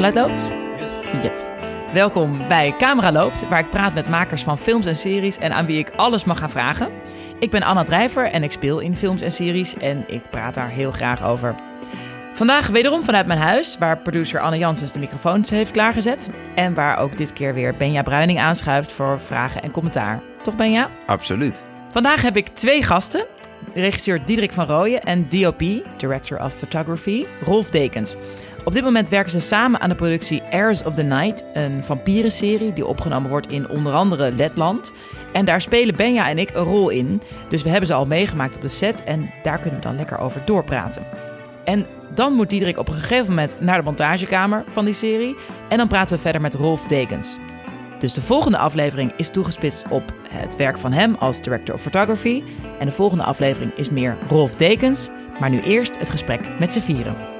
Geluid loopt? Yep. Welkom bij Camera Loopt, waar ik praat met makers van films en series en aan wie ik alles mag gaan vragen. Ik ben Anna Drijver en ik speel in films en series en ik praat daar heel graag over. Vandaag wederom vanuit mijn huis, waar producer Anne Janssens de microfoons heeft klaargezet. En waar ook dit keer weer Benja Bruining aanschuift voor vragen en commentaar. Toch Benja? Absoluut. Vandaag heb ik twee gasten. Regisseur Diederik van Rooyen en DOP, Director of Photography, Rolf Dekens. Op dit moment werken ze samen aan de productie Heirs of the Night, een vampierenserie die opgenomen wordt in onder andere Letland. En daar spelen Benja en ik een rol in. Dus we hebben ze al meegemaakt op de set en daar kunnen we dan lekker over doorpraten. En dan moet Diederik op een gegeven moment naar de montagekamer van die serie. En dan praten we verder met Rolf Dekens. Dus de volgende aflevering is toegespitst op het werk van hem als Director of Photography. En de volgende aflevering is meer Rolf Dekens. Maar nu eerst het gesprek met z'n vieren.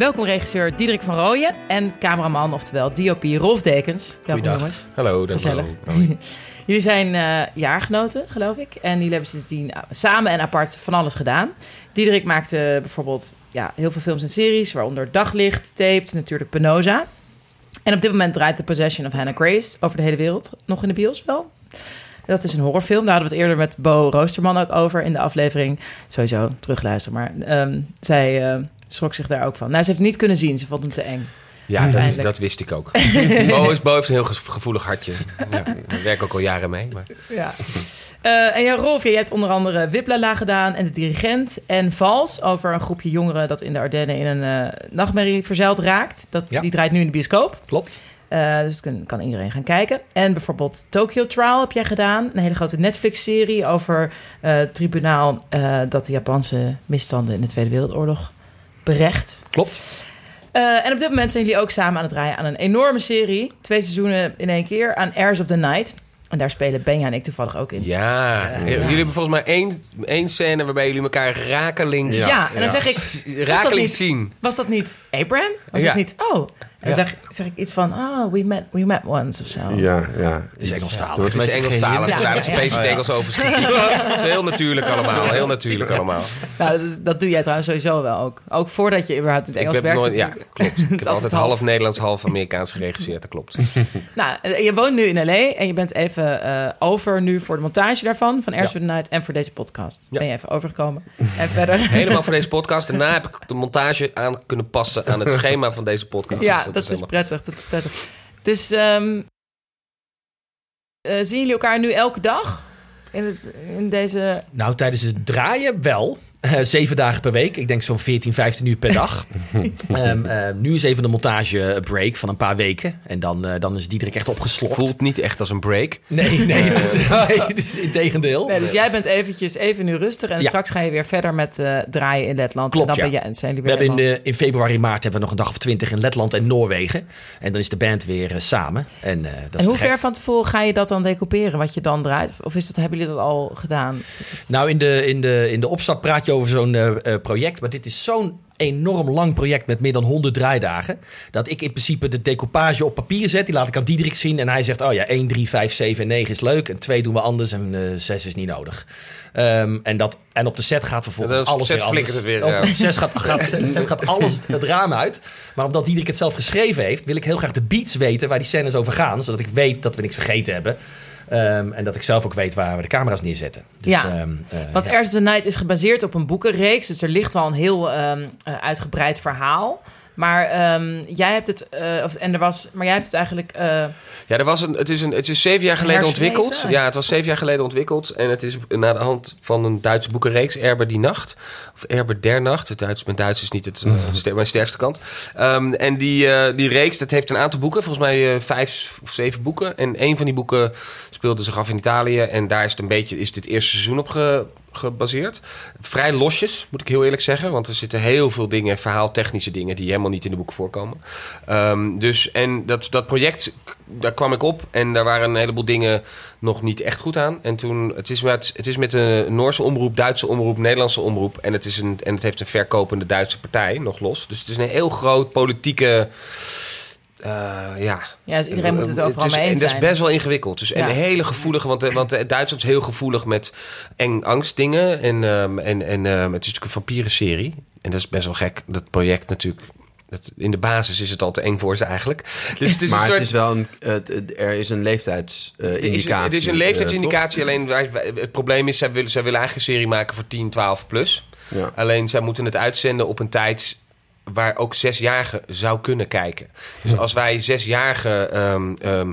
Welkom regisseur Diederik van Rooyen en cameraman, oftewel DOP Rolf Dekens. Goeiedag. Hallo, hallo. Jullie zijn eh, jaargenoten, geloof ik. En jullie hebben sindsdien eh, samen en apart van alles gedaan. Diederik maakte bijvoorbeeld ja, heel veel films en series, waaronder Daglicht, Taped, natuurlijk Penosa. En op dit moment draait The Possession of Hannah Grace over de hele wereld. Nog in de bios wel. Dat is een horrorfilm. Daar hadden we het eerder met Bo Roosterman ook over in de aflevering. Sowieso terugluisteren. Maar ehm, zij eh, schrok zich daar ook van. Nou, ze heeft niet kunnen zien. Ze vond hem te eng. Ja, dat, wist ik ook. Bo, is, Bo heeft een heel ge- gevoelig hartje. Ja, daar werk ook al jaren mee. Maar... Ja. Eh, en ja, Rolf, jij hebt onder andere Wiplala gedaan en de dirigent en Vals over een groepje jongeren dat in de Ardennen in een eh, nachtmerrie verzeild raakt. Dat, Ja. Die draait nu in de bioscoop. Klopt. Eh, dus kan, kan iedereen gaan kijken. En bijvoorbeeld Tokyo Trial heb jij gedaan. Een hele grote Netflix-serie over het tribunaal dat de Japanse misstanden in de Tweede Wereldoorlog berecht. Klopt. Eh, en op dit moment zijn jullie ook samen aan het draaien aan een enorme serie. Twee seizoenen in één keer aan Airs of the Night. En daar spelen Benja en ik toevallig ook in. Ja, jullie hebben volgens mij één, één scène waarbij jullie elkaar rakelings, Ja, en dan Ja. zeg ik... Was dat, rakelings niet, zien. was dat niet Abraham? Was Ja. dat niet... Oh. En dan Ja. zeg, zeg ik iets van... Oh, we met, we met once of zo. Ja, ja. Het is Engelstalig. Wordt Het is Engelstalig, vandaar dat ze Oh, ja. Engels overschieten. Het is heel natuurlijk allemaal, heel natuurlijk allemaal. Nou, dat, doe jij trouwens sowieso wel ook. Ook voordat je überhaupt in het Engels werkt. nooit, ja, klopt. Ik heb altijd altijd half. half Nederlands, half Amerikaans geregisseerd, dat klopt. Nou, eh, je woont nu in L.A. en je bent even eh, over nu voor de montage daarvan. Van Airs Ja. Night en voor deze podcast. Ja. Ben je even overgekomen. En verder... Helemaal voor deze podcast. Daarna heb ik de montage aan kunnen passen aan het schema van deze podcast. Ja, Dat, is prettig. Dat is prettig. Dus ehm, eh, zien jullie elkaar nu elke dag? In, het, in deze... Nou, tijdens het draaien wel. Eh, zeven dagen per week. Ik denk zo'n 14, 15 uur per dag. Ehm, eh, nu is even de montage break van een paar weken. En dan, eh, dan is Diederik echt opgeslokt. Voelt niet echt als een break. Nee, nee, het is, nee, het is integendeel. Nee, dus jij bent eventjes even nu rustig. En Ja. straks ga je weer verder met eh, draaien in Letland. Klopt, en dan ja. ben je, en zijn jullie We hebben in, in februari, maart hebben we nog een dag of twintig in Letland en Noorwegen. En dan is de band weer samen. En, eh, dat En is hoe ver van tevoren ga je dat dan decouperen, wat je dan draait? Of is dat, hebben jullie dat al gedaan? Nou, in de, in, de, in de opstart praat je over zo'n eh, eh, project. Maar dit is zo'n enorm lang project met meer dan 100 draaidagen. Dat ik in principe de decoupage op papier zet. Die laat ik aan Diederik zien. En hij zegt, oh ja, 1, 3, 5, 7 en 9 is leuk. En 2 doen we anders en eh 6 is niet nodig. Ehm, en, dat, en op de set gaat vervolgens op alles set weer het weer, Op ja. de set gaat, gaat, set gaat alles het raam uit. Maar omdat Diederik het zelf geschreven heeft... wil ik heel graag de beats weten waar die scènes over gaan. Zodat ik weet dat we niks vergeten hebben. Ehm, en dat ik zelf ook weet waar we de camera's neerzetten. Dus, Ja, ehm, eh, Want ja. The Night is gebaseerd op een boekenreeks. Dus er ligt al een heel ehm, eh, uitgebreid verhaal. Maar ehm, jij hebt het, eh, of, en er was, maar jij hebt het eigenlijk. eh, Ja, er was een, het, is een, het is zeven jaar geleden ontwikkeld. Ja, het was zeven jaar geleden ontwikkeld. En het is naar de hand van een Duitse boekenreeks, Erber die Nacht. Of Erber der Nacht. Het Duits, mijn Duits is niet het, ster- mijn sterkste kant. Ehm, en die, eh, die reeks, dat heeft een aantal boeken. Volgens mij vijf of zeven boeken. En een van die boeken speelde zich af in Italië. En daar is het een beetje, is dit eerste seizoen op ge- gebaseerd. Vrij losjes, moet ik heel eerlijk zeggen. Want er zitten heel veel dingen, verhaaltechnische dingen... die helemaal niet in de boeken voorkomen. Ehm, dus, en dat, dat project, daar kwam ik op... en daar waren een heleboel dingen nog niet echt goed aan. En toen, het is met, het is met een Noorse omroep, Duitse omroep, Nederlandse omroep... en het, is een, en het heeft een verkopende Duitse partij, nog los. Dus het is een heel groot politieke ja. Ja, dus iedereen moet het overal is, mee en eens dat zijn. is best wel ingewikkeld. Dus, En Ja. een hele gevoelige, want, eh, want eh, Duitsland is heel gevoelig met eng angstdingen. En, ehm, en, en ehm, het is natuurlijk een vampierenserie. En dat is best wel gek, dat project natuurlijk. Dat, in de basis is het al te eng voor ze eigenlijk. Dus het is maar een soort... het is wel een, het- het- er is een leeftijdsindicatie. het is een leeftijdsindicatie, alleen wij- wij- het probleem is, zij willen, zij willen eigenlijk een serie maken voor 10, 12 plus. Ja. Alleen zij moeten het uitzenden op een tijd waar ook zesjarigen zou kunnen kijken. Dus als wij zesjarigen ehm ehm,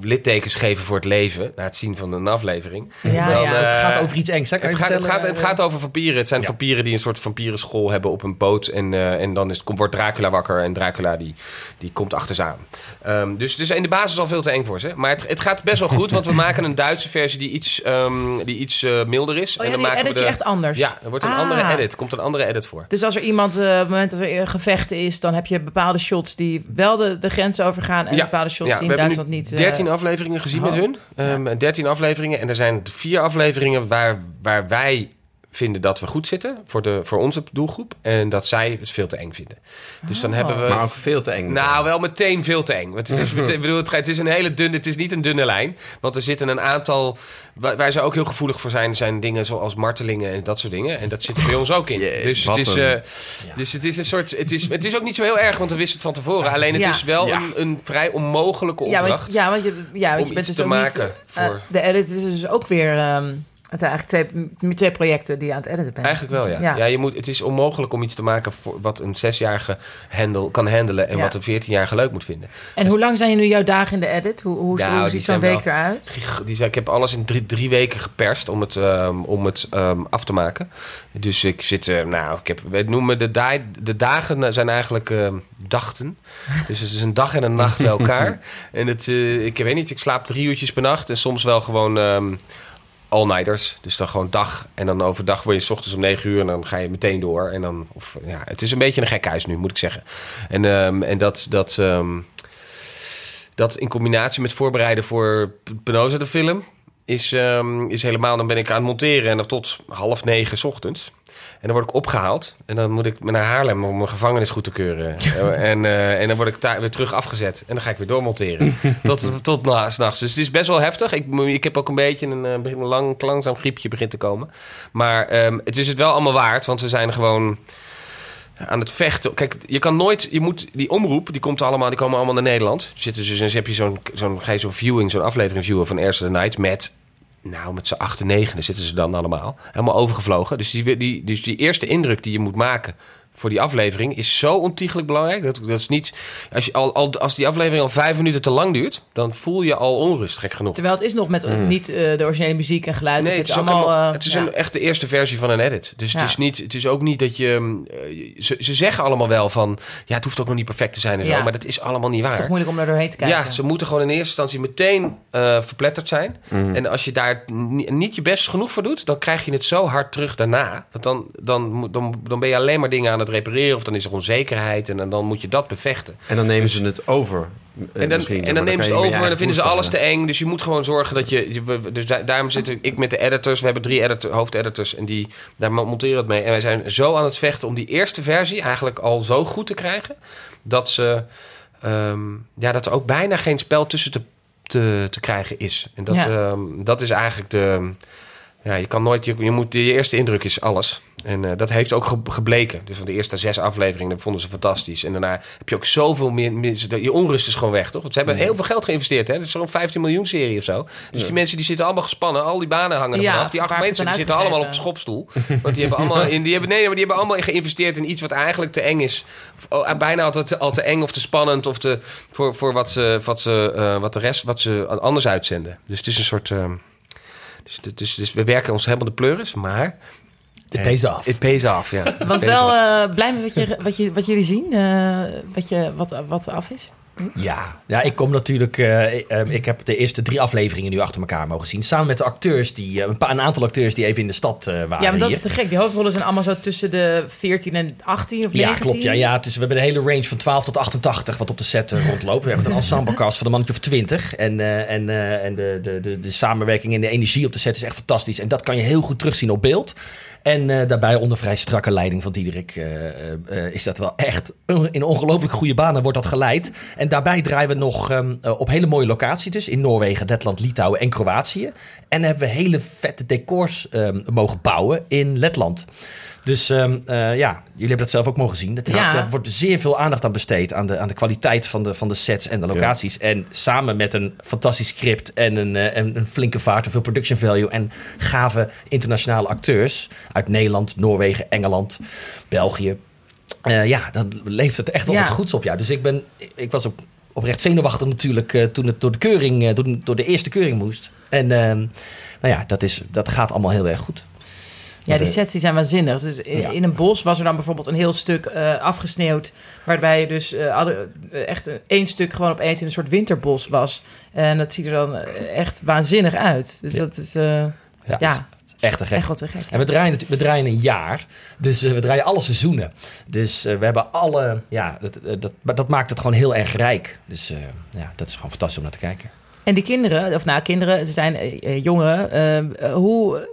littekens geven voor het leven, na het zien van een aflevering. Ja, dan, ja. eh, het gaat over iets engs, hè? Het gaat, het, gaat, het gaat over vampieren. Het zijn Ja. vampieren die een soort vampierenschool hebben op een boot. En, eh, en dan is, komt- wordt Dracula wakker. En Dracula die, die komt achter ze aan. Ehm, dus, dus in de basis al veel te eng voor ze. Maar het, het gaat best wel goed. Want we maken een Duitse versie die iets, ehm, die iets eh, milder is. Oh ja, en dan die maken edit we je de- echt anders? Ja, er wordt een Ah. andere edit. komt een andere edit voor. Dus als er iemand, eh, op het moment dat er gevechten is, dan heb je bepaalde shots die wel de, de grens overgaan en bepaalde shots ja, die in Duitsland niet. eh, 13 afleveringen gezien met oh. hun. Ehm 13 afleveringen. En er zijn vier afleveringen waar, waar wij vinden dat we goed zitten voor, de, voor onze doelgroep. En dat zij het veel te eng vinden. Dus dan hebben we... Maar ook veel te eng. Nou, wel meteen veel te eng. Want het is, meteen, bedoel, het, gaat- het is een hele dunne, het is niet een dunne lijn. Want er zitten een aantal, waar, ze ook heel gevoelig voor zijn, zijn dingen zoals martelingen en dat soort dingen. En dat zit er bij ons ook in. Dus, het is, een- eh, dus het is een soort, het is, het is ook niet zo heel erg, want we wisten het van tevoren. Alleen het Ja. is wel Ja. een, een vrij onmogelijke ja, opdracht. want, ja, want je, ja, want om je bent iets dus te maken niet, eh, voor- de edit is dus ook weer. ehm het zijn eigenlijk twee, twee projecten die je aan het editen bent. Eigenlijk wel, ja. ja. je moet, het is onmogelijk om iets te maken voor wat een zesjarige handle, kan handelen en Ja. wat een veertienjarige leuk moet vinden. En hoe lang zijn je nu jouw dagen in de edit? Hoe, hoe, Nou, ziet zijn zo'n week wel- eruit? Die zei, ik heb alles in drie, drie weken geperst om het, ehm, om het ehm, af te maken. Dus ik zit, eh, nou, ik heb, we noemen de, de dagen zijn eigenlijk ehm, dachten. Dus het is een dag en een nacht bij elkaar. En het, eh, ik weet niet, ik slaap drie uurtjes per nacht en soms wel gewoon all-nighters. Dus dan gewoon dag en dan overdag word je 's ochtends om negen uur en dan ga je meteen door. En dan, of, ja, het is een beetje een gek huis nu, moet ik zeggen. En, ehm, en dat... dat ehm, dat in combinatie met voorbereiden voor Penosa de film... Is, ehm, is helemaal... Dan ben ik aan het monteren en dan tot half negen 's ochtends. En dan word ik opgehaald. En dan moet ik naar Haarlem om mijn gevangenis goed te keuren. Eh, en, eh, en dan word ik daar weer terug afgezet. En dan ga ik weer doormonteren. tot tot na, 's nachts. Dus het is best wel heftig. Ik, ik heb ook een beetje een, eh, een lang, langzaam griepje begint te komen. Maar ehm, het is het wel allemaal waard. Want we zijn gewoon aan het vechten. Kijk, je kan nooit, je moet die omroep, die komt allemaal, die komen allemaal naar Nederland. Zitten dus, dus heb je zo'n, zo'n, ga zo'n viewing, zo'n aflevering viewen van Eerste the Night met, nou, met z'n acht en negen zitten ze dan allemaal, helemaal overgevlogen. Dus die, die, dus die eerste indruk die je moet maken voor die aflevering is zo ontiegelijk belangrijk. Dat, dat is niet, als, je al, al, als die aflevering al vijf minuten te lang duurt, dan voel je al onrust, gek genoeg. Terwijl het is nog met niet eh, de originele muziek en geluid. Nee, het het is ook allemaal. een- eh, het is ja. een, echt de eerste versie van een edit. Dus het, Ja. is niet, het is ook niet dat je... eh, ze, ze zeggen allemaal wel van... Ja, het hoeft ook nog niet perfect te zijn en zo. Ja. Maar dat is allemaal niet Het is toch waar. moeilijk om daar doorheen te kijken. Ja, ze moeten gewoon in eerste instantie meteen eh, verpletterd zijn. En als je daar ni- niet je best genoeg voor doet... dan krijg je het zo hard terug daarna. Want dan, dan, moet- dan, dan ben je alleen maar dingen aan het repareren... of dan is er onzekerheid en dan, dan moet je dat bevechten. En dan nemen ze het over. eh, En dan, misschien, en dan nemen ze het over en dan vinden ze alles te eng. Dus je moet gewoon zorgen dat je... je- Dus daar- daarom zit ik met de editors. We hebben drie editor, hoofdeditors en die, daar monteren we het mee. En wij zijn zo aan het vechten om die eerste versie eigenlijk al zo goed te krijgen... dat, ze, ehm, ja, dat er ook bijna geen spel tussen te, te, te krijgen is. En dat, Ja. ehm, dat is eigenlijk de... Ja, je kan nooit... Je, je moet, je eerste indruk is alles. En eh, dat heeft ook ge- gebleken. Dus van de eerste zes afleveringen dat vonden ze fantastisch. En daarna heb je ook zoveel meer... meer- je onrust is gewoon weg, toch? Want ze hebben heel veel geld geïnvesteerd. Hè? Dat is zo'n 15 miljoen serie of zo. Dus die mensen die zitten allemaal gespannen. Al die banen hangen er Ja, vanaf. Die acht mensen die zitten allemaal op een schopstoel. Want die hebben allemaal... In, die hebben, nee, maar die hebben allemaal geïnvesteerd in iets wat eigenlijk te eng is. Oh, bijna altijd al te eng of te spannend. Of te, voor, voor wat, ze, wat, ze, eh, wat de rest wat ze anders uitzenden. Dus het is een soort... ehm, dus, dus, dus we werken ons helemaal de pleuris, maar Het pays off. it pays off, ja. Want wel eh, blij met wat, je, wat, je, wat jullie zien, eh, wat, je, wat, wat af is. Ja, ja ik kom natuurlijk. eh, ik, eh, ik heb de eerste drie afleveringen nu achter elkaar mogen zien. Samen met de acteurs, die, eh, een, paar, een aantal acteurs die even in de stad eh, waren. Ja, maar dat hier. is te gek. Die hoofdrollen zijn allemaal zo tussen de 14 en 18 of 19. Ja, klopt. Ja, ja, dus we hebben de hele range van 12 tot 88 wat op de set rondloopt. We hebben een ensemblecast van een mannetje of 20. En, en, en de, de, de, de samenwerking en de energie op de set is echt fantastisch. En dat kan je heel goed terugzien op beeld. En eh, daarbij onder vrij strakke leiding van Diederik eh, eh, is dat wel echt in ongelooflijk goede banen wordt dat geleid. En daarbij draaien we nog ehm, eh, op hele mooie locaties dus in Noorwegen, Letland, Litouwen en Kroatië. En hebben we hele vette decors ehm, mogen bouwen in Letland. Dus ehm, eh, ja, jullie hebben dat zelf ook mogen zien. Dat is, Ja. Daar wordt zeer veel aandacht aan besteed. Aan de, aan de kwaliteit van de, van de sets en de locaties. En samen met een fantastisch script en een, eh, en een flinke vaart. en veel production value. En gave internationale acteurs. Uit Nederland, Noorwegen, Engeland, België. Eh, ja, dan leeft het echt op Ja. goeds op jou. Dus ik, ben, ik was ook oprecht zenuwachtig natuurlijk eh, toen het door de keuring, eh, door, de- door de eerste keuring moest. En ehm, nou ja, dat, is, dat gaat allemaal heel erg goed. Ja, die sets die zijn waanzinnig. Dus in, Ja. in een bos was er dan bijvoorbeeld een heel stuk eh, afgesneeuwd. Waarbij je dus eh, eh, echt een- één stuk gewoon opeens in een soort winterbos was. En dat ziet er dan echt waanzinnig uit. Dus Ja. dat is Ja, echt te gek. echt te gek. En we draaien, we draaien een jaar. Dus we draaien alle seizoenen. Dus we hebben alle. Ja, dat, dat, maar dat maakt het gewoon heel erg rijk. Dus ja, dat is gewoon fantastisch om naar te kijken. En die kinderen, of nou kinderen, ze zijn eh, eh, jongeren. eh, hoe,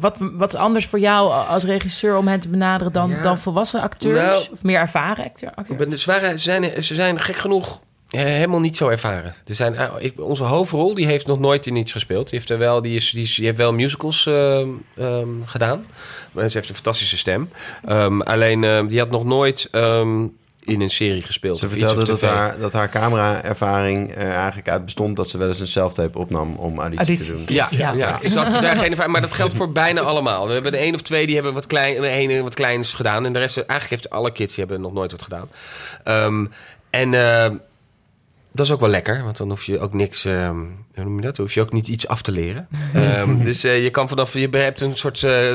wat, wat is anders voor jou als regisseur om hen te benaderen dan, Ja. dan volwassen acteurs? Nou, of meer ervaren acteur- acteurs? ben, ze, zijn, ze zijn gek genoeg eh, helemaal niet zo ervaren. Er zijn, eh, ik, onze hoofdrol die heeft nog nooit in iets gespeeld. Die heeft, er wel, die is, die is, die heeft wel musicals ehm, ehm, gedaan. Maar ze heeft een fantastische stem. Ehm, alleen ehm, die had nog nooit ehm, in een serie gespeeld. Ze iets vertelde dat haar, dat haar camera-ervaring er eigenlijk uit bestond... dat ze wel eens een self-tape opnam om auditie te Audities. doen. Ja, Ja. ja. Dus dat, daar geen ervaring, maar dat geldt voor bijna allemaal. We hebben er één of twee die hebben wat, klein, een wat kleins gedaan. En de rest, eigenlijk heeft alle kids die hebben nog nooit wat gedaan. Ehm, en eh, dat is ook wel lekker, want dan hoef je ook niks, ehm, hoe noem je dat? Hoef je ook niet iets af te leren. Ehm, dus eh, je kan vanaf, je hebt een soort eh,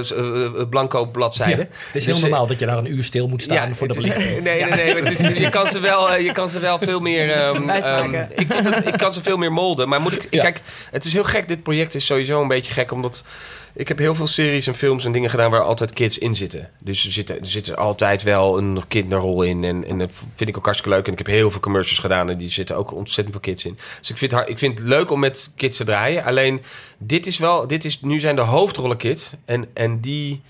blanco bladzijde. Het is heel Dus, normaal dat je daar een uur stil moet staan voor de. Nee, nee, nee. is- je, kan ze wel, je kan ze wel veel meer... ehm, ik, vind het, ik kan ze veel meer molden. Maar moet ik... Kijk, het is heel gek. Dit project is sowieso een beetje gek. Omdat ik heb heel veel series en films en dingen gedaan... waar altijd kids in zitten. Dus er zit, er zit er altijd wel een kinderrol in. En, en dat vind ik ook hartstikke leuk. En ik heb heel veel commercials gedaan... en die zitten ook ontzettend veel kids in. Dus ik vind, het hard- ik vind het leuk om met kids te draaien. Alleen, dit is wel... Dit is, nu zijn de hoofdrollen kids. En, en die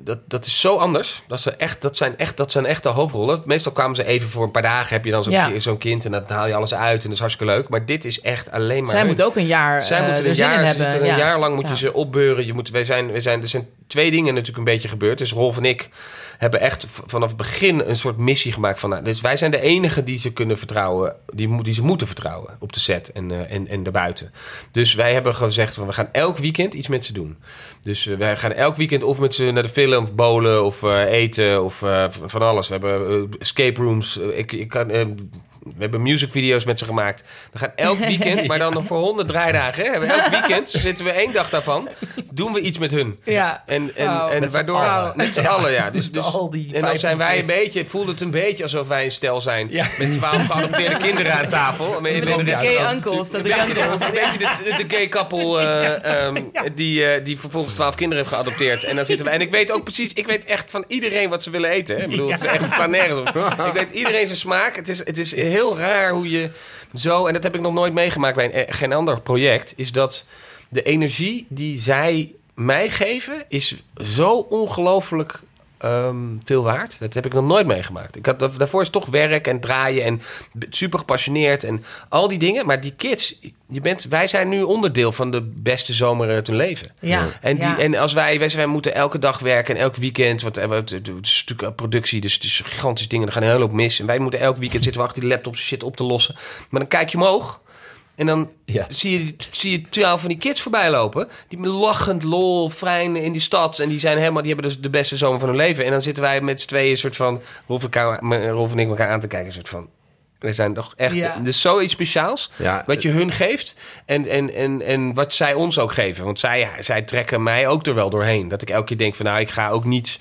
dat, dat is zo anders. Dat, ze echt, dat, zijn echt, dat zijn echt de hoofdrollen. Meestal kwamen ze even voor een paar dagen. Heb je dan zo'n Ja. kind en dan haal je alles uit. En dat is hartstikke leuk. Maar dit is echt alleen maar... Zij hun. moeten ook een jaar Zij eh, moeten er een jaar, ze hebben. een Ja. jaar lang moet je ze opbeuren. Je moet, wij zijn, wij zijn, er zijn twee dingen natuurlijk een beetje gebeurd. Dus Rolf en ik hebben echt vanaf het begin een soort missie gemaakt van... Nou, dus wij zijn de enigen die ze kunnen vertrouwen. Die, die ze moeten vertrouwen op de set en, eh, en, en daarbuiten. Dus wij hebben gezegd van we gaan elk weekend iets met ze doen. Dus eh, wij gaan elk weekend of met ze naar de film of bowlen of eh, eten of van alles. We hebben escape rooms. Ik, ik kan, we hebben musicvideo's met ze gemaakt. We gaan elk weekend, maar dan nog voor 100 draaidagen. Hè? Hebben Elk weekend zitten we één dag daarvan. Doen we iets met hun. Ja. En, en, en Met waardoor... allen. Met z'n allen, ja. Dus, dus, al die en dan zijn 15 wij een beetje... Voelt het een beetje alsof wij een stel zijn. Ja. Met twaalf geadopteerde kinderen aan tafel. Met, de Gay uncles, de ja, de, de gay couple eh, ehm, die, eh, die vervolgens twaalf kinderen heeft geadopteerd. En dan zitten we. En ik weet ook precies, ik weet echt van iedereen wat ze willen eten. Hè. Ik bedoel, het is echt op. Ik weet iedereen zijn smaak. Het is, het is heel raar hoe je zo, en dat heb ik nog nooit meegemaakt bij een, eh, geen ander project, is dat de energie die zij mij geven, is zo ongelooflijk ehm, veel waard. Dat heb ik nog nooit meegemaakt. Ik had, daarvoor is toch werk en draaien en super gepassioneerd en al die dingen. Maar die kids, je bent, wij zijn nu onderdeel van de beste zomer uit hun leven. Ja. En, die, ja. en als wij, wij, wij moeten elke dag werken en elk weekend, want eh, het, het is natuurlijk een productie, dus het is gigantische dingen, er gaan een hele hoop mis. En wij moeten elk weekend zitten we achter die laptop shit op te lossen. Maar dan kijk je omhoog en dan Ja. zie, je, zie je twaalf van die kids voorbij lopen, die lachend, lol, fijn in die stad. En die zijn helemaal, die hebben dus de beste zomer van hun leven. En dan zitten wij met z'n tweeën een soort van, Rolf en, elkaar- Rolf en ik elkaar aan te kijken, een soort van... We zijn toch echt... Ja. Dus zoiets speciaals. Ja, wat je hun geeft en, en, en, en wat zij ons ook geven. Want zij, zij trekken mij ook er wel doorheen. Dat ik elke keer denk van nou, ik ga ook niet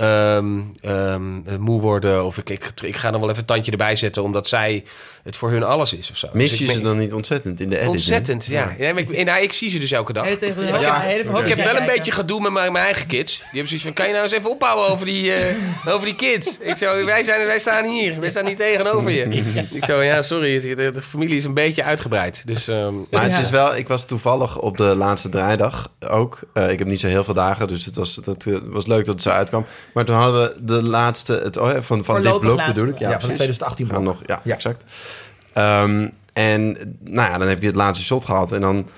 ehm, ehm, eh, moe worden. Of ik, ik, ik ga dan wel even een tandje erbij zetten, omdat zij het voor hun alles is of zo. Mis Dus je ik ze dan niet ontzettend in de editing? Ontzettend, ja. ja. ik, nou, ik zie ze dus elke dag. Hele tegen Ja, ja, hele oké. verhoogd Ik heb wel een kijken. beetje gedoe met mijn, mijn eigen kids. Die hebben zoiets van, kan je nou eens even ophouden over die, eh, over die kids? Ik zo, wij, zijn, wij staan hier. Wij staan niet tegenover je. Ik zo, ja, sorry, de, de familie is een beetje uitgebreid. Dus, ehm, Maar het Ja. is wel, ik was toevallig op de laatste draaidag ook. Eh, ik heb niet zo heel veel dagen, dus het was, dat, was leuk dat het zo uitkwam. Maar toen hadden we de laatste, het, oh, ja, van, van dit blok laatste. bedoel ik. Ja, Ja, van de precies. 2018 We gaan blok. nog, ja, Ja. exact. Ehm, en nou ja, dan heb je het laatste shot gehad. En dan,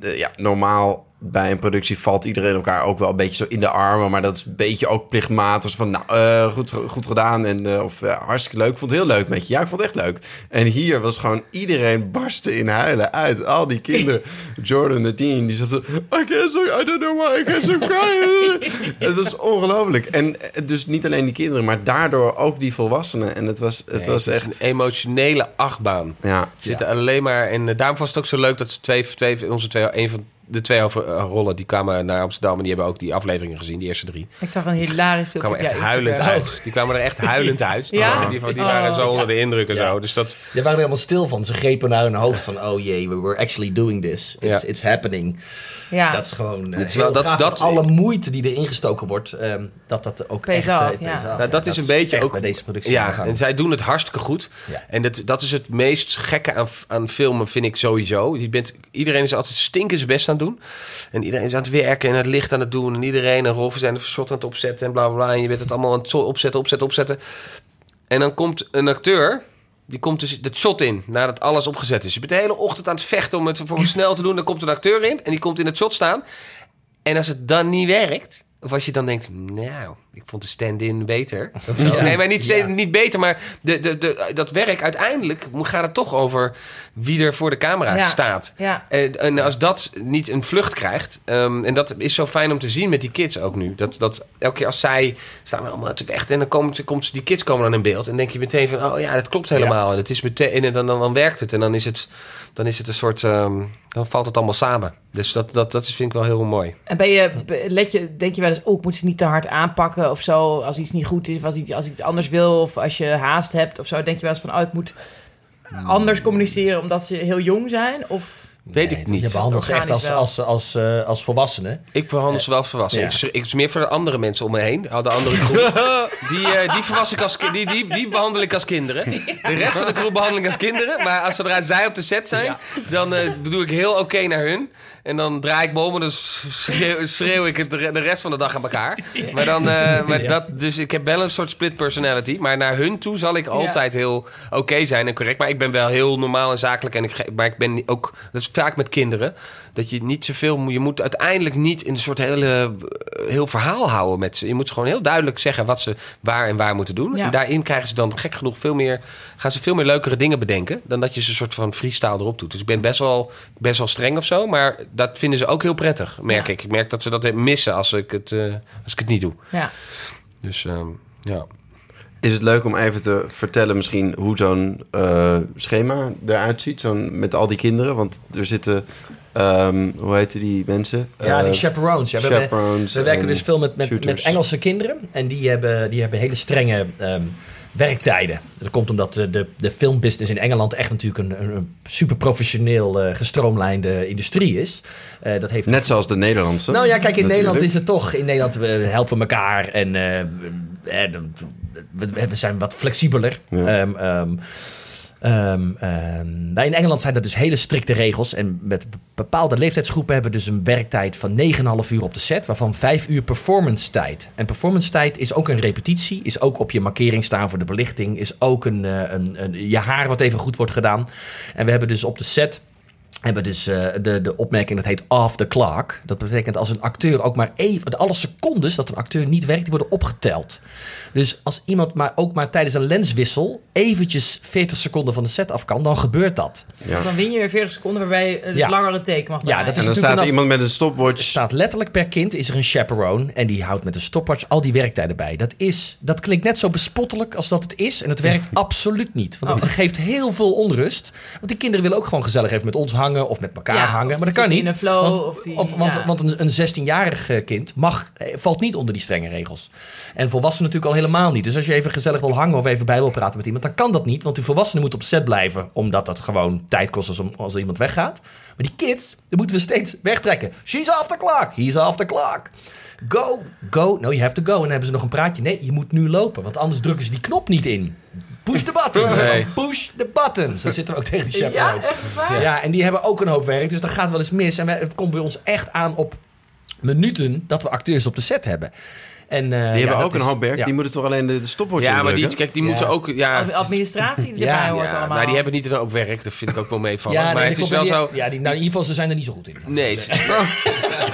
eh, ja, normaal bij een productie valt iedereen elkaar ook wel een beetje zo in de armen. Maar dat is een beetje ook plichtmatig. Van, nou, eh, goed, goed gedaan. En, eh, of hartstikke leuk. Ik vond het heel leuk met je. Ja, ik vond het echt leuk. En hier was gewoon iedereen barsten in huilen uit. Al die kinderen. Jordan Nadine, die zat zo... I can't so, I don't know why I can't so cry. het was ongelooflijk. En eh, dus niet alleen die kinderen, maar daardoor ook die volwassenen. En het was, het nee, was het echt... een emotionele achtbaan. Ja, zitten alleen maar... En daarom was het ook zo leuk dat ze twee, twee, onze twee... Een van de twee eh, rollen, die kwamen naar Amsterdam... en die hebben ook die afleveringen gezien, die eerste drie. Ik zag een hilarisch Die filmpje. kwamen op echt huilend Instagram. uit. Die kwamen er echt huilend uit. Ja? Die, die waren Oh, zo onder ja. de indruk en Ja. zo. Dus dat... Die waren er helemaal stil van. Ze grepen naar hun hoofd van... oh jee, we were actually doing this. It's, Ja. it's happening. Ja, Dat is gewoon uh, Het is wel- dat- dat, dat- alle moeite die erin gestoken wordt... ehm, dat dat ook Pays echt... off, eh, off. Nou, dat is een beetje ook- bij deze productie Ja, en zij doen het hartstikke goed. Ja. En dat, dat is het meest gekke aan, aan filmen, vind ik sowieso. Je bent, iedereen is altijd stinken zijn best aan het doen. En iedereen is aan het werken en het licht aan het doen. En iedereen en Rolf zijn de shot aan het opzetten en bla bla bla. En je bent het allemaal aan het opzetten, opzetten, opzetten. En dan komt een acteur, die komt dus het shot in nadat alles opgezet is. Je bent de hele ochtend aan het vechten om het voor snel te doen. Dan komt een acteur in en die komt in het shot staan. En als het dan niet werkt, of als je dan denkt, nou, ik vond de stand-in beter. Ja. Nee, maar niet, Ja. niet beter, maar de, de, de, dat werk uiteindelijk gaat het toch over wie er voor de camera Ja. staat. En, en als dat niet een vlucht krijgt, ehm, en dat is zo fijn om te zien met die kids ook nu. Dat, dat elke keer als zij staan we allemaal te vechten en dan komt, ze- komt ze- die kids komen dan in beeld. En denk je meteen van, oh ja, dat klopt helemaal. En het is meteen, en dan, dan, dan werkt het. En dan is het, dan is het een soort, ehm, dan valt het allemaal samen. Dus dat, dat, dat is, vind ik wel heel mooi. En ben je, let je, denk je wel eens, oh, ik moet ze niet te hard aanpakken of zo. Als iets niet goed is, of als iets, als iets anders wil, of als je haast hebt of zo. Denk je wel eens van, oh, ik moet anders communiceren omdat ze heel jong zijn? Of Weet Nee, ik niet. Je behandelt ze echt als, als, als, eh, als volwassenen. Ik behandel ze wel als volwassen. Ja. Ik, ik is meer voor de andere mensen om me heen. De andere groep. die, eh, die, volwas ik als, die, die, die behandel ik als kinderen. De rest van de groep behandel ik als kinderen. Maar als zodra zij op de set zijn, dan eh, bedoel ik heel oké naar hun. En dan draai ik me om en dan schreeuw, schreeuw ik het de re- de rest van de dag aan elkaar. Maar dan, eh, maar Ja. dat, dus ik heb wel een soort split personality. Maar naar hun toe zal ik altijd heel oké zijn en correct. Maar ik ben wel heel normaal en zakelijk. En ik, maar ik ben ook, dat is vaak met kinderen, dat je niet zoveel moet. Je moet uiteindelijk niet in een soort hele, eh, heel verhaal houden met ze. Je moet ze gewoon heel duidelijk zeggen wat ze waar en waar moeten doen. Ja. En daarin krijgen ze dan gek genoeg veel meer, gaan ze veel meer leukere dingen bedenken. Dan dat je ze een soort van freestyle erop doet. Dus ik ben best wel, best wel streng of zo. Maar dat vinden ze ook heel prettig, merk Ja. ik. Ik merk dat ze dat missen als ik het, eh, als ik het niet doe. ja. Dus ehm, ja. Is het leuk om even te vertellen misschien hoe zo'n eh, schema eruit ziet? Zo'n, met al die kinderen? Want er zitten, ehm, hoe heten die mensen? Ja, die Eh, chaperones. Ja, we, hebben- chaperones we werken en dus veel met, met, met. Engelse kinderen. En die hebben, die hebben hele strenge ehm, werktijden. Dat komt omdat de, de, de filmbusiness in Engeland echt natuurlijk een, een, super professioneel eh, gestroomlijnde industrie is. Eh, dat heeft Net zoals de Nederlandse. Nou ja, kijk, in Natuurlijk. Nederland is het toch. In Nederland we helpen elkaar en eh, we- eh, we, we- we zijn wat flexibeler. Ja. Ehm, ehm, maar in Engeland zijn er dus hele strikte regels. En met bepaalde leeftijdsgroepen hebben dus een werktijd van 9,5 uur op de set, waarvan 5 uur performance tijd. En performance tijd is ook een repetitie, is ook op je markering staan voor de belichting, is ook een, eh, een, een, je haar wat even goed wordt gedaan. En we hebben dus op de set hebben dus eh, de, de opmerking, dat heet off the clock. Dat betekent als een acteur ook maar even, alle secondes dat een acteur niet werkt, die worden opgeteld. Dus als iemand maar ook maar tijdens een lenswissel eventjes 40 seconden van de set af kan, dan gebeurt dat. Ja. Want dan win je weer 40 seconden waarbij je een Ja. langere take mag Ja, dat En dan staat er iemand met een Er stopwatch. staat letterlijk per kind is er een chaperone en die houdt met een stopwatch al die werktijden bij. Dat, is, dat klinkt net zo bespottelijk als dat het is en het werkt absoluut niet. Want het geeft heel veel onrust. Want die kinderen willen ook gewoon gezellig even met ons hangen of met elkaar Ja, hangen. Maar dat kan niet. flow, want of die- of- want, want een, een 16-jarig eh, kind mag, eh, valt niet onder die strenge regels. En volwassenen natuurlijk al helemaal niet. Dus als je even gezellig wil hangen of even bij wil praten met iemand, dan kan dat niet. Want die volwassenen moeten op set blijven, omdat dat gewoon tijd kost als, als er iemand weggaat. Maar die kids, die moeten we steeds wegtrekken. She's off the clock, he's off the clock. Go, go. No, you have to go. En dan hebben ze nog een praatje. Nee, je moet nu lopen, want anders drukken ze die knop niet in. Push the buttons. Nee. Push the buttons. Zo zitten we ook tegen die Ja, chaperones. echt waar? Ja, en die hebben ook een hoop werk, dus dat gaat wel eens mis. En wij- het komt bij ons echt aan op minuten dat we acteurs op de set hebben. En, eh, Die ja, hebben ook een hoop werk. ja. Die moeten toch alleen de, de stopwatch Ja, maar die, kijk, die Ja. moeten ook... Ja, Administratie die Ja, erbij hoort ja, allemaal. nou, die hebben niet een hoop werk. Dat vind ik ook wel meevallen. Ja, maar nee, het is wel zo... Ja, die, nou, in ieder geval, ze zijn er niet zo goed in. Nee,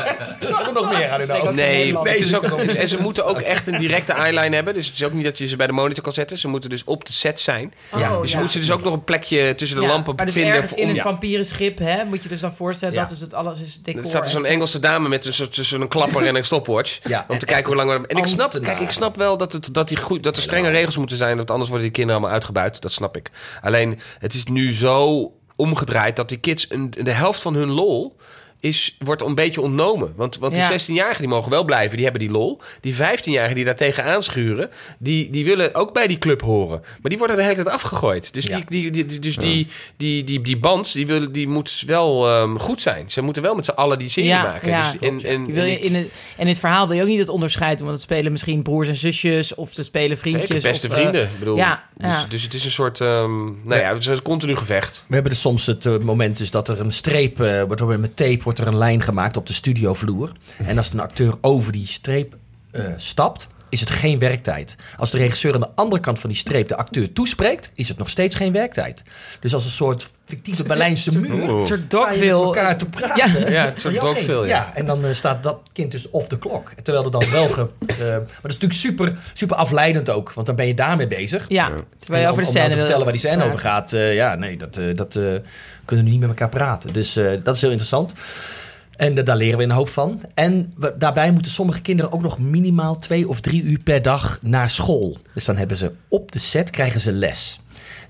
Er moet nog meer aan in de ook hoofd. Nee, Nederland. het is Nee, ook, dat is- en ze moeten ook echt een directe eyeline hebben. Dus het is ook niet dat je ze bij de monitor kan zetten. Ze moeten dus op de set zijn. Oh, Ja, Dus je ja. moet ze dus ook nog een plekje tussen de Ja, lampen maar dus vinden. ergens in om- een Ja. vampierenschip, hè, moet je dus dan voorstellen, Ja. dat is het alles is decor. Er staat er zo'n en- Engelse dame met een soort tussen een klapper en een stopwatch. Ja, om te en kijken hoe lang we. En ik snap, kijk, ik snap wel dat, het, dat, die goed, dat er strenge regels moeten zijn. Want anders worden die kinderen allemaal uitgebuit. Dat snap ik. Alleen het is nu zo omgedraaid dat die kids een, de helft van hun lol. Is, wordt een beetje ontnomen. Want, want die Ja. 16-jarigen die mogen wel blijven, die hebben die lol. Die 15-jarigen die daar tegen aanschuren, die, die willen ook bij die club horen. Maar die worden de hele tijd afgegooid. Dus, Ja. die, die, die, die- dus die, die, die, die band, die, willen, die moet wel ehm, goed zijn. Ze moeten wel met z'n allen die serie Ja, maken. ja, dus, en, en, wil je in, het, en in het verhaal wil je ook niet het onderscheid doen, want het spelen misschien broers en zusjes of ze spelen vriendjes. Zeker, beste of, eh, vrienden. Bedoel, ja, dus, ja. dus het is een soort, ehm, nou ja, het is een continu gevecht. We hebben dus soms het eh, moment dus dat er een streep, eh, wordt er met tape wordt er een lijn gemaakt op de studiovloer. En als een acteur over die streep eh, stapt, is het geen werktijd. Als de regisseur aan de andere kant van die streep de acteur toespreekt, is het nog steeds geen werktijd. Dus als een soort fictieve Berlijnse muur. Met Dogville. elkaar te praten. Ja, Ja, ja. En dan eh, staat dat kind dus off the clock. Terwijl er dan wel... Ge, eh, maar dat is natuurlijk super, super afleidend ook. Want dan ben je daarmee bezig. Ja, terwijl je over de om, scène om nou te wil vertellen waar die scène over gaat. eh, ja, nee, dat, eh, dat eh, kunnen we niet met elkaar praten. Dus eh, dat is heel interessant. En daar leren we een hoop van. En we- daarbij moeten sommige kinderen ook nog minimaal twee of drie uur per dag naar school. Dus dan hebben ze op de set krijgen ze les.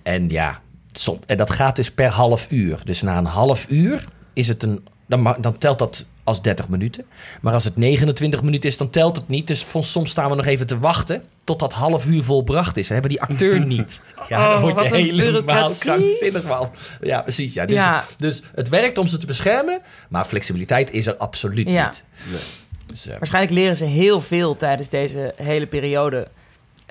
En ja, som, en dat gaat dus per half uur. Dus na een half uur is het een. Dan, dan telt dat als 30 minuten. Maar als het 29 minuten is, dan telt het niet. Dus van- soms staan we nog even te wachten tot dat half uur volbracht is. Dan hebben die acteur niet. Ja, dan Oh, word je helemaal krankzinnig van. Ja, precies. Ja. Dus, Ja. dus het werkt om ze te beschermen, maar flexibiliteit is er absoluut Ja. niet. Dus, eh, Waarschijnlijk leren ze heel veel tijdens deze hele periode.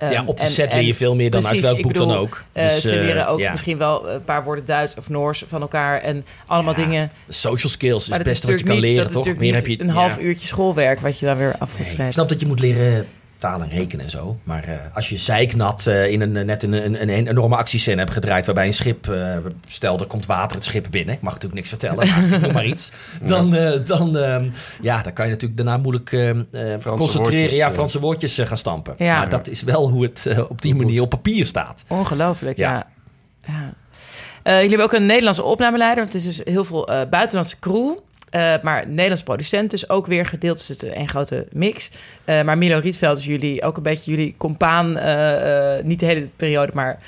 Ja, Ehm, op de en- set leer je veel meer dan precies, uit welk boek dan ook. eh, Dus, ze eh, leren ook ja. misschien wel een paar woorden Duits of Noors van elkaar en allemaal Ja, dingen. Social skills is het beste wat je kan niet- leren, toch? Meer heb je een half uurtje schoolwerk wat je dan weer af moet Nee, ik snap dat je moet leren taal en rekenen en zo. Maar eh, als je zeiknat eh, in een, net een, een, een enorme actiescène hebt gedraaid... waarbij een schip, eh, stel er komt water het schip binnen... ik mag natuurlijk niks vertellen, maar noem maar iets... dan, eh, dan, ehm, ja, dan kan je natuurlijk daarna moeilijk eh, eh, concentreren... woordjes, ja, eh. Franse woordjes eh, gaan stampen. Ja. Maar dat is wel hoe het eh, op die manier op papier staat. Ongelooflijk, ja. Ja. ja. Eh, jullie hebben ook een Nederlandse opnameleider. Want het is dus heel veel eh, buitenlandse crew. Eh, maar Nederlands producent dus ook weer gedeeld. Dus het is een grote mix. Eh, maar Milo Rietveld is jullie ook een beetje jullie compaan. eh, niet de hele periode, maar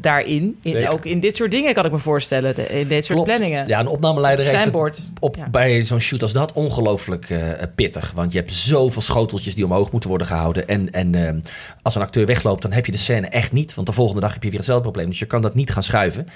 daarin. In, ook in dit soort dingen kan ik me voorstellen. de- in dit soort Klopt. planningen. Ja, een opnameleider heeft het op, Ja. bij zo'n shoot als dat ongelooflijk pittig. Want je hebt zoveel schoteltjes die omhoog moeten worden gehouden. En, en eh, als een acteur wegloopt, dan heb je de scène echt niet. Want de volgende dag heb je weer hetzelfde probleem. Dus je kan dat niet gaan schuiven.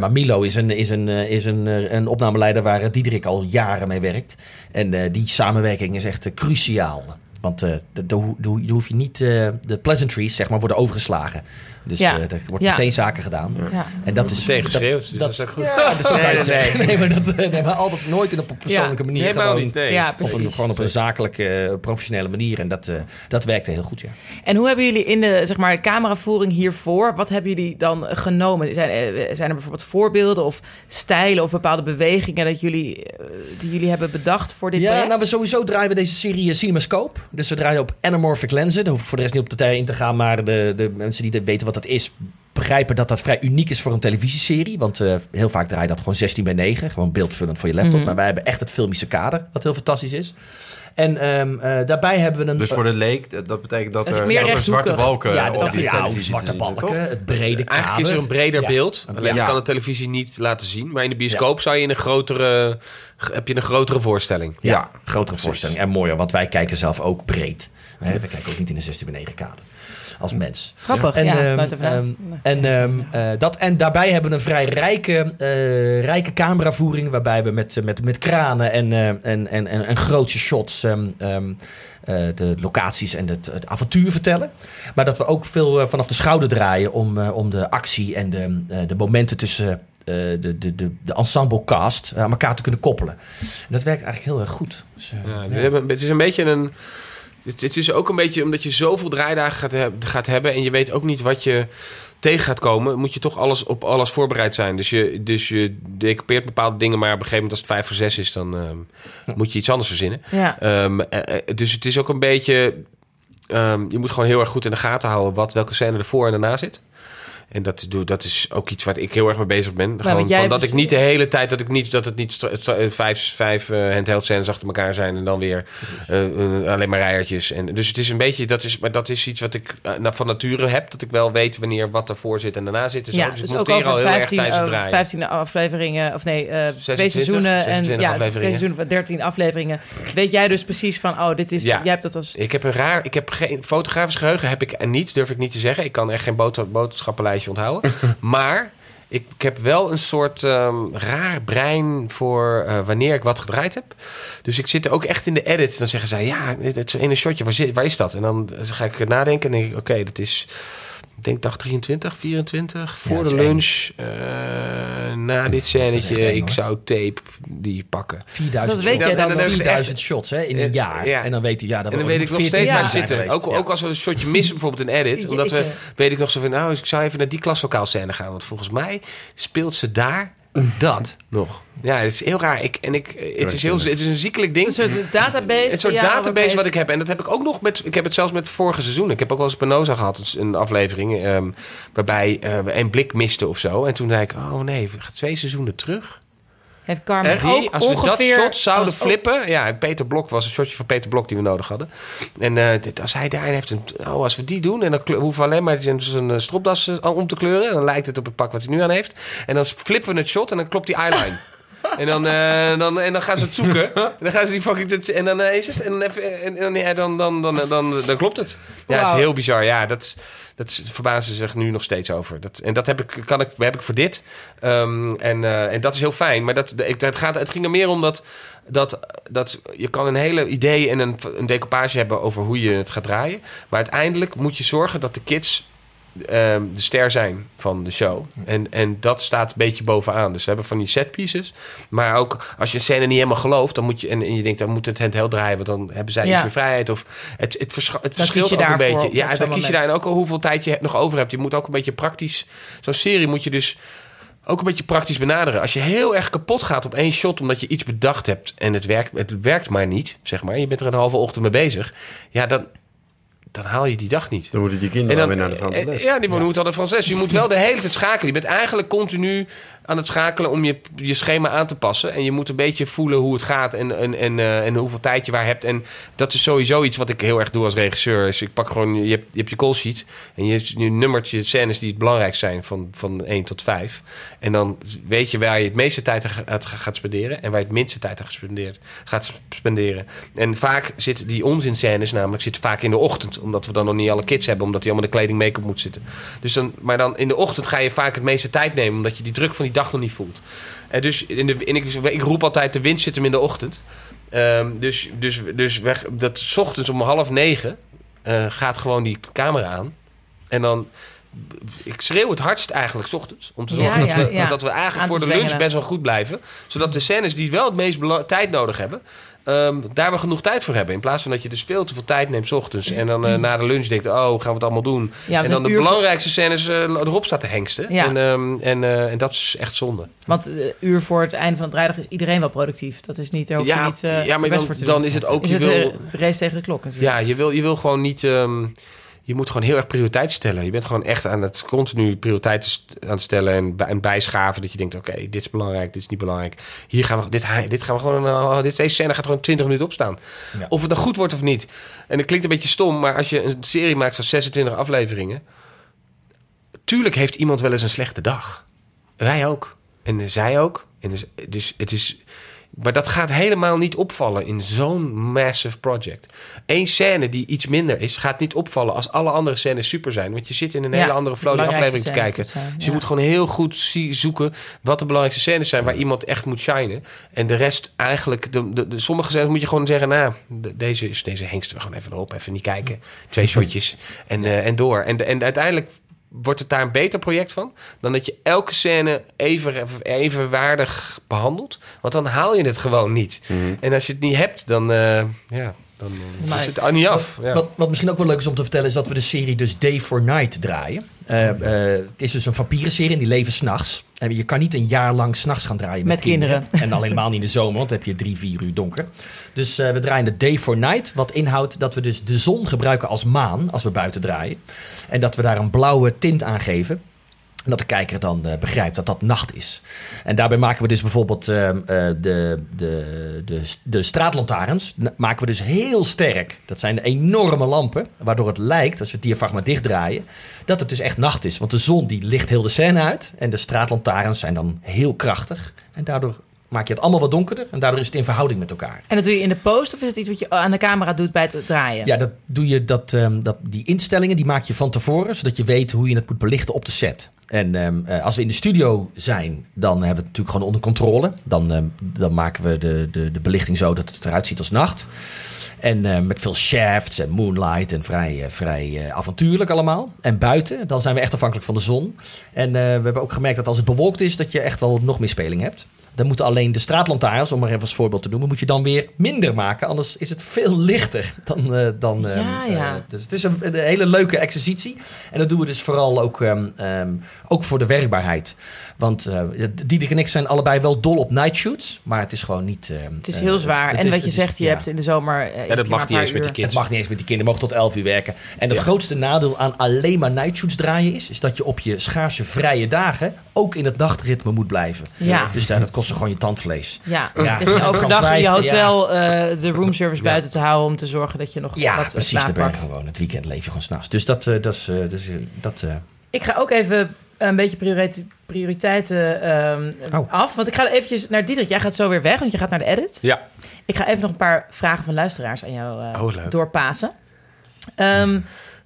Maar Milo is een, is een, is een, een opnameleider waar Diederik al jaren mee werkt. En eh, die samenwerking is echt eh, cruciaal. Want eh, de- de- de- de hoef je niet, eh, de pleasantries zeg maar, worden overgeslagen. Dus Ja. eh, er wordt Ja. meteen zaken gedaan. Ja. En dat is Meteen dat- geschreeuwd, dus dat, dat is ook goed. Ja, dat is Nee, nee, nee. nee, maar dat, nee, maar altijd nooit in op een persoonlijke manier. helemaal gewoon niet. Nee. Ja, Op een, precies. gewoon op een zakelijke, professionele manier. En dat, eh, dat werkte heel goed, ja. En hoe hebben jullie in de zeg maar, cameravoering hiervoor, wat hebben jullie dan genomen? Zijn, zijn er bijvoorbeeld voorbeelden of stijlen of bepaalde bewegingen dat jullie, die jullie hebben bedacht voor dit Ja, project? nou, we sowieso draaien we deze serie CinemaScope. Dus we draaien op anamorphic lenzen. Daar hoef ik voor de rest niet op de in te gaan. Maar de, de mensen die weten wat dat is, begrijpen dat dat vrij uniek is voor een televisieserie. Want eh, heel vaak draai je dat gewoon 16 bij 9. Gewoon beeldvullend voor je laptop. Mhm. Maar wij hebben echt het filmische kader, wat heel fantastisch is. En ehm, eh, daarbij hebben we een... Dus voor de leek, dat- betekent dat er, meer dat er zwarte balken ja, op de, die ja, zwarte balken, toch? het brede kader. Eigenlijk is er een breder Ja. beeld. Alleen Ja. kan de televisie niet laten zien. Maar in de bioscoop zou je in een grotere, heb je een grotere voorstelling. Ja, Ja, grotere precies. voorstelling. En mooier, want wij kijken zelf ook breed. Hè, we kijken ook niet in een 16 bij 9 kader. Als mens. Grappig, En, ja. ehm, ehm, Nee. En, ehm, eh, dat, en daarbij hebben we een vrij rijke, eh, rijke cameravoering. Waarbij we met, met, met kranen en, eh, en, en, en, en grootse shots ehm, ehm, eh, de locaties en het, het avontuur vertellen. Maar dat we ook veel vanaf de schouder draaien om, eh, om de actie en de, eh, de momenten tussen eh, de, de, de, de ensemblecast aan elkaar te kunnen koppelen. En dat werkt eigenlijk heel erg goed. Dus, Ja, ja. we hebben, het is een beetje een. Het, het is ook een beetje omdat je zoveel draaidagen gaat, gaat hebben en je weet ook niet wat je tegen gaat komen, moet je toch alles op alles voorbereid zijn. Dus je, dus je decoupeert bepaalde dingen, maar op een gegeven moment als het vijf voor zes is, dan ehm, moet je iets anders verzinnen. Ja. Ehm, eh, eh, dus het is ook een beetje. ehm, je moet gewoon heel erg goed in de gaten houden wat, welke scène ervoor en daarna zit. En dat, doe, dat is ook iets waar ik heel erg mee bezig ben. Gewoon van dat ik niet de hele tijd dat ik niet dat het niet stra- vijf, vijf eh, handheld scènes achter elkaar zijn en dan weer eh, eh, alleen maar rijertjes. En dus het is een beetje dat is, maar dat is iets wat ik eh, van nature heb dat ik wel weet wanneer wat ervoor zit en daarna zit. En zo. ja, dus ik dus ook al heel erg 15, tijdens het eh, draaien. 15 afleveringen, of nee, eh, twee 26, seizoenen en 26 ja, afleveringen. twee seizoenen van 13 afleveringen. Weet jij dus precies van, oh, dit is, Ja. jij hebt dat als... Ik heb een raar, ik heb geen fotografisch geheugen, heb ik en niets, durf ik niet te zeggen. Ik kan echt geen boter, onthouden. maar ik, ik heb wel een soort ehm, raar brein voor eh, wanneer ik wat gedraaid heb. Dus ik zit ook echt in de edit. Dan zeggen zij, ja, het het is een shotje, waar, zit, waar is dat? En dan ga ik nadenken en denk ik, oké, dat is... Ik denk dag 23, 24, voor de lunch. eh, na dit scènetje, eng, ik zou tape die pakken. 4000 Dat weet shots. jij dan En nog. 4000 shots hè, in een Eh, jaar. ja. En dan weet hij, ja, dat En dan weet ik nog steeds waar zitten. Ook, ook als we een shotje missen, bijvoorbeeld in edit. Omdat we, weet ik nog zo van, nou, ik zou even naar die klaslokaal scène gaan. Want volgens mij speelt ze daar dat nog. Ja, het is heel raar. Ik, en ik, het, is heel, het is een ziekelijk ding. Een soort database. Een soort ja, database wat ik heb. En dat heb ik ook nog met. Ik heb het zelfs met vorige seizoen. Ik heb ook wel eens Penosa gehad. dus Een aflevering. ehm, waarbij eh, we een blik misten of zo. En toen zei ik: Oh nee, twee seizoenen terug. Heeft Carmen Die, ook als we dat shot zouden flippen. Ja, Peter Blok was een shotje van Peter Blok die we nodig hadden. En eh, dit, als hij daarin heeft een. Oh, als we die doen. En dan hoeven we alleen maar zijn, eh, stropdas om te kleuren. Dan lijkt het op het pak wat hij nu aan heeft. En dan flippen we het shot en dan klopt die eyeline. En dan, eh, dan, en dan gaan ze het zoeken. En dan gaan ze die fucking... En dan eh, is het. En dan, even, en, en, ja, dan, dan, dan, dan, dan, klopt het. Ja, het is heel bizar. Ja, dat, dat verbazen ze zich nu nog steeds over. Dat, en dat heb ik, kan ik, heb ik voor dit. Ehm, en, eh, en dat is heel fijn. Maar dat, ik- het, gaat, het ging er meer om dat, dat, dat je kan een hele idee en een, een decoupage hebben over hoe je het gaat draaien. Maar uiteindelijk moet je zorgen dat de kids de ster zijn van de show. En, en dat staat een beetje bovenaan. Dus we hebben van die set pieces. Maar ook als je een scène niet helemaal gelooft, dan moet je en, en je denkt dan moet het handheld draaien, want dan hebben zij Ja. iets meer vrijheid. Of het, het, verscha- het verschilt ook een beetje. op Ja, dan kies je moment. daar en ook al hoeveel tijd je nog over hebt. Je moet ook een beetje praktisch. Zo'n serie moet je dus ook een beetje praktisch benaderen. Als je heel erg kapot gaat op één shot omdat je iets bedacht hebt en het werkt, het werkt maar niet, zeg maar. Je bent er een halve ochtend mee bezig. Ja, dan, dan haal je die dag niet. Dan moeten die kinderen weer naar de Franse eh, les. Ja, die moeten altijd de Franse les. Je moet wel de hele tijd schakelen. Je bent eigenlijk continu aan het schakelen om je, je schema aan te passen. En je moet een beetje voelen hoe het gaat en, en, en, eh, en hoeveel tijd je waar hebt. En dat is sowieso iets wat ik heel erg doe als regisseur. Is ik pak gewoon, je hebt je, hebt je call sheet en je, je nummert je scènes die het belangrijkst zijn van, van 1 tot 5. En dan weet je waar je het meeste tijd aan gaat- spenderen en waar je het minste tijd aan gaat spenderen. En vaak zit die onzinscènes namelijk zit vaak in de ochtend, omdat we dan nog niet alle kids hebben, omdat die allemaal de kleding make-up moet zitten. Dus dan, maar dan in de ochtend ga je vaak het meeste tijd nemen, omdat je die druk van die dag nog niet voelt. En dus in de, en ik, ik roep altijd: de wind zit hem in de ochtend. Ehm, dus dus, dus weg, dat ochtends om half negen eh, gaat gewoon die camera aan. En dan. Ik schreeuw het hardst eigenlijk 's ochtends. Om te Ja, zorgen dat, ja, we, ja. dat we eigenlijk voor de lunch zwengelen. best wel goed blijven. Zodat de scènes die wel het meest tijd nodig hebben. ehm, daar we genoeg tijd voor hebben. In plaats van dat je dus veel te veel tijd neemt 's ochtends. En dan eh, na de lunch denkt: oh, gaan we het allemaal doen? En dan de voor- belangrijkste scènes eh, erop staat te hengsten. En, ehm, en, eh, en dat is echt zonde. Want een uur voor het einde van het draaidag is iedereen wel productief. Dat is niet, hoef je Ja, niet ja, maar dan, voor te dan is het ook... Is je het wil, race tegen de klok natuurlijk. Ja, je wil, je wil gewoon niet. ehm, je moet gewoon heel erg prioriteit stellen. Je bent gewoon echt aan het continu prioriteiten aan het stellen en, bij- en bijschaven. Dat je denkt, oké, dit is belangrijk, dit is niet belangrijk. Hier gaan we, dit, dit gaan we gewoon, eh, dit, deze scène gaat gewoon 20 minuten opstaan. Ja. Of het dan goed wordt of niet. En dat klinkt een beetje stom, maar als je een serie maakt van 26 afleveringen... Tuurlijk heeft iemand wel eens een slechte dag. Wij ook. En zij ook. En dus, dus het is... Maar dat gaat helemaal niet opvallen in zo'n massive project. Eén scène die iets minder is, gaat niet opvallen als alle andere scènes super zijn. Want je zit in een Ja, hele andere flow die aflevering te kijken. Dus je moet gewoon heel goed zie- zoeken wat de belangrijkste scènes zijn waar iemand echt moet shinen. En de rest eigenlijk, de, de, de- sommige scènes moet je gewoon zeggen, nou, de- deze is deze hengsten we gewoon even erop, even niet kijken. Twee shotjes en, eh, en door. En, en uiteindelijk wordt het daar een beter project van dan dat je elke scène even, evenwaardig behandelt. Want dan haal je het gewoon niet. En als je het niet hebt, dan, eh, ja, dan eh, Maar- is het al niet af. Ja. Wat, wat misschien ook wel leuk is om te vertellen, is dat we de serie dus Day for Night draaien. Eh, eh, het is dus een vampierenserie en die leven s'nachts. En je kan niet een jaar lang s'nachts gaan draaien met, Met kinderen. En al helemaal niet in de zomer, want dan heb je drie, vier uur donker. Dus eh, we draaien de Day for Night, wat inhoudt dat we dus de zon gebruiken als maan als we buiten draaien. En dat we daar een blauwe tint aan geven. En dat de kijker dan eh, begrijpt dat dat nacht is. En daarbij maken we dus bijvoorbeeld ehm, eh, de, de, de, de straatlantaarns maken we dus heel sterk. Dat zijn de enorme lampen, waardoor het lijkt, als we het diafragma dichtdraaien, dat het dus echt nacht is. Want de zon die licht heel de scène uit en de straatlantaarns zijn dan heel krachtig. En daardoor maak je het allemaal wat donkerder en daardoor is het in verhouding met elkaar. En dat doe je in de post of is het iets wat je aan de camera doet bij het draaien? Ja, dat doe je dat, ehm, dat, die instellingen die maak je van tevoren, zodat je weet hoe je het moet belichten op de set. En ehm, eh, als we in de studio zijn, dan hebben we het natuurlijk gewoon onder controle. Dan, ehm, dan maken we de, de, de belichting zo dat het eruit ziet als nacht. En eh, met veel shafts en moonlight en vrij, eh, vrij eh, avontuurlijk allemaal. En buiten, dan zijn we echt afhankelijk van de zon. En we hebben ook gemerkt dat als het bewolkt is, dat je echt wel nog meer speling hebt. Dan moeten alleen de straatlantaarns, om maar even als voorbeeld te noemen, moet je dan weer minder maken. Anders is het veel lichter dan. eh, dan Ja, ehm, ja. eh, dus het is een, een hele leuke exercitie. En dat doen we dus vooral ook, ehm, ehm, ook voor de werkbaarheid. Want eh Diederik en ik zijn allebei wel dol op night shoots. Maar het is gewoon niet. Het is heel zwaar. het en is- wat je is- zegt, je ja. hebt in de zomer... Ja, dat mag niet een eens met die uur. Het mag niet eens met die kinderen, mogen tot 11 uur werken. En het Ja. grootste nadeel aan alleen maar night shoots draaien is, is dat je op je schaarse vrije dagen ook in het nachtritme moet blijven. Ja. Dus daar, dat kost je gewoon je tandvlees. Ja, Ja. je overdag in je hotel eh, de roomservice Ja. buiten te houden... om te zorgen dat je nog Ja, wat precies. slaap Daar ben je pakt. gewoon. Het weekend leef je gewoon s'nachts. Dus dat, eh, dat is. eh, dus, dat, eh, Ik ga ook even een beetje priorite- prioriteiten ehm, Oh. af. Want ik ga eventjes naar Diederik. Jij gaat zo weer weg, want je gaat naar de edit. Ja. Ik ga even nog een paar vragen van luisteraars aan jou eh, Oh, doorpassen. Ehm,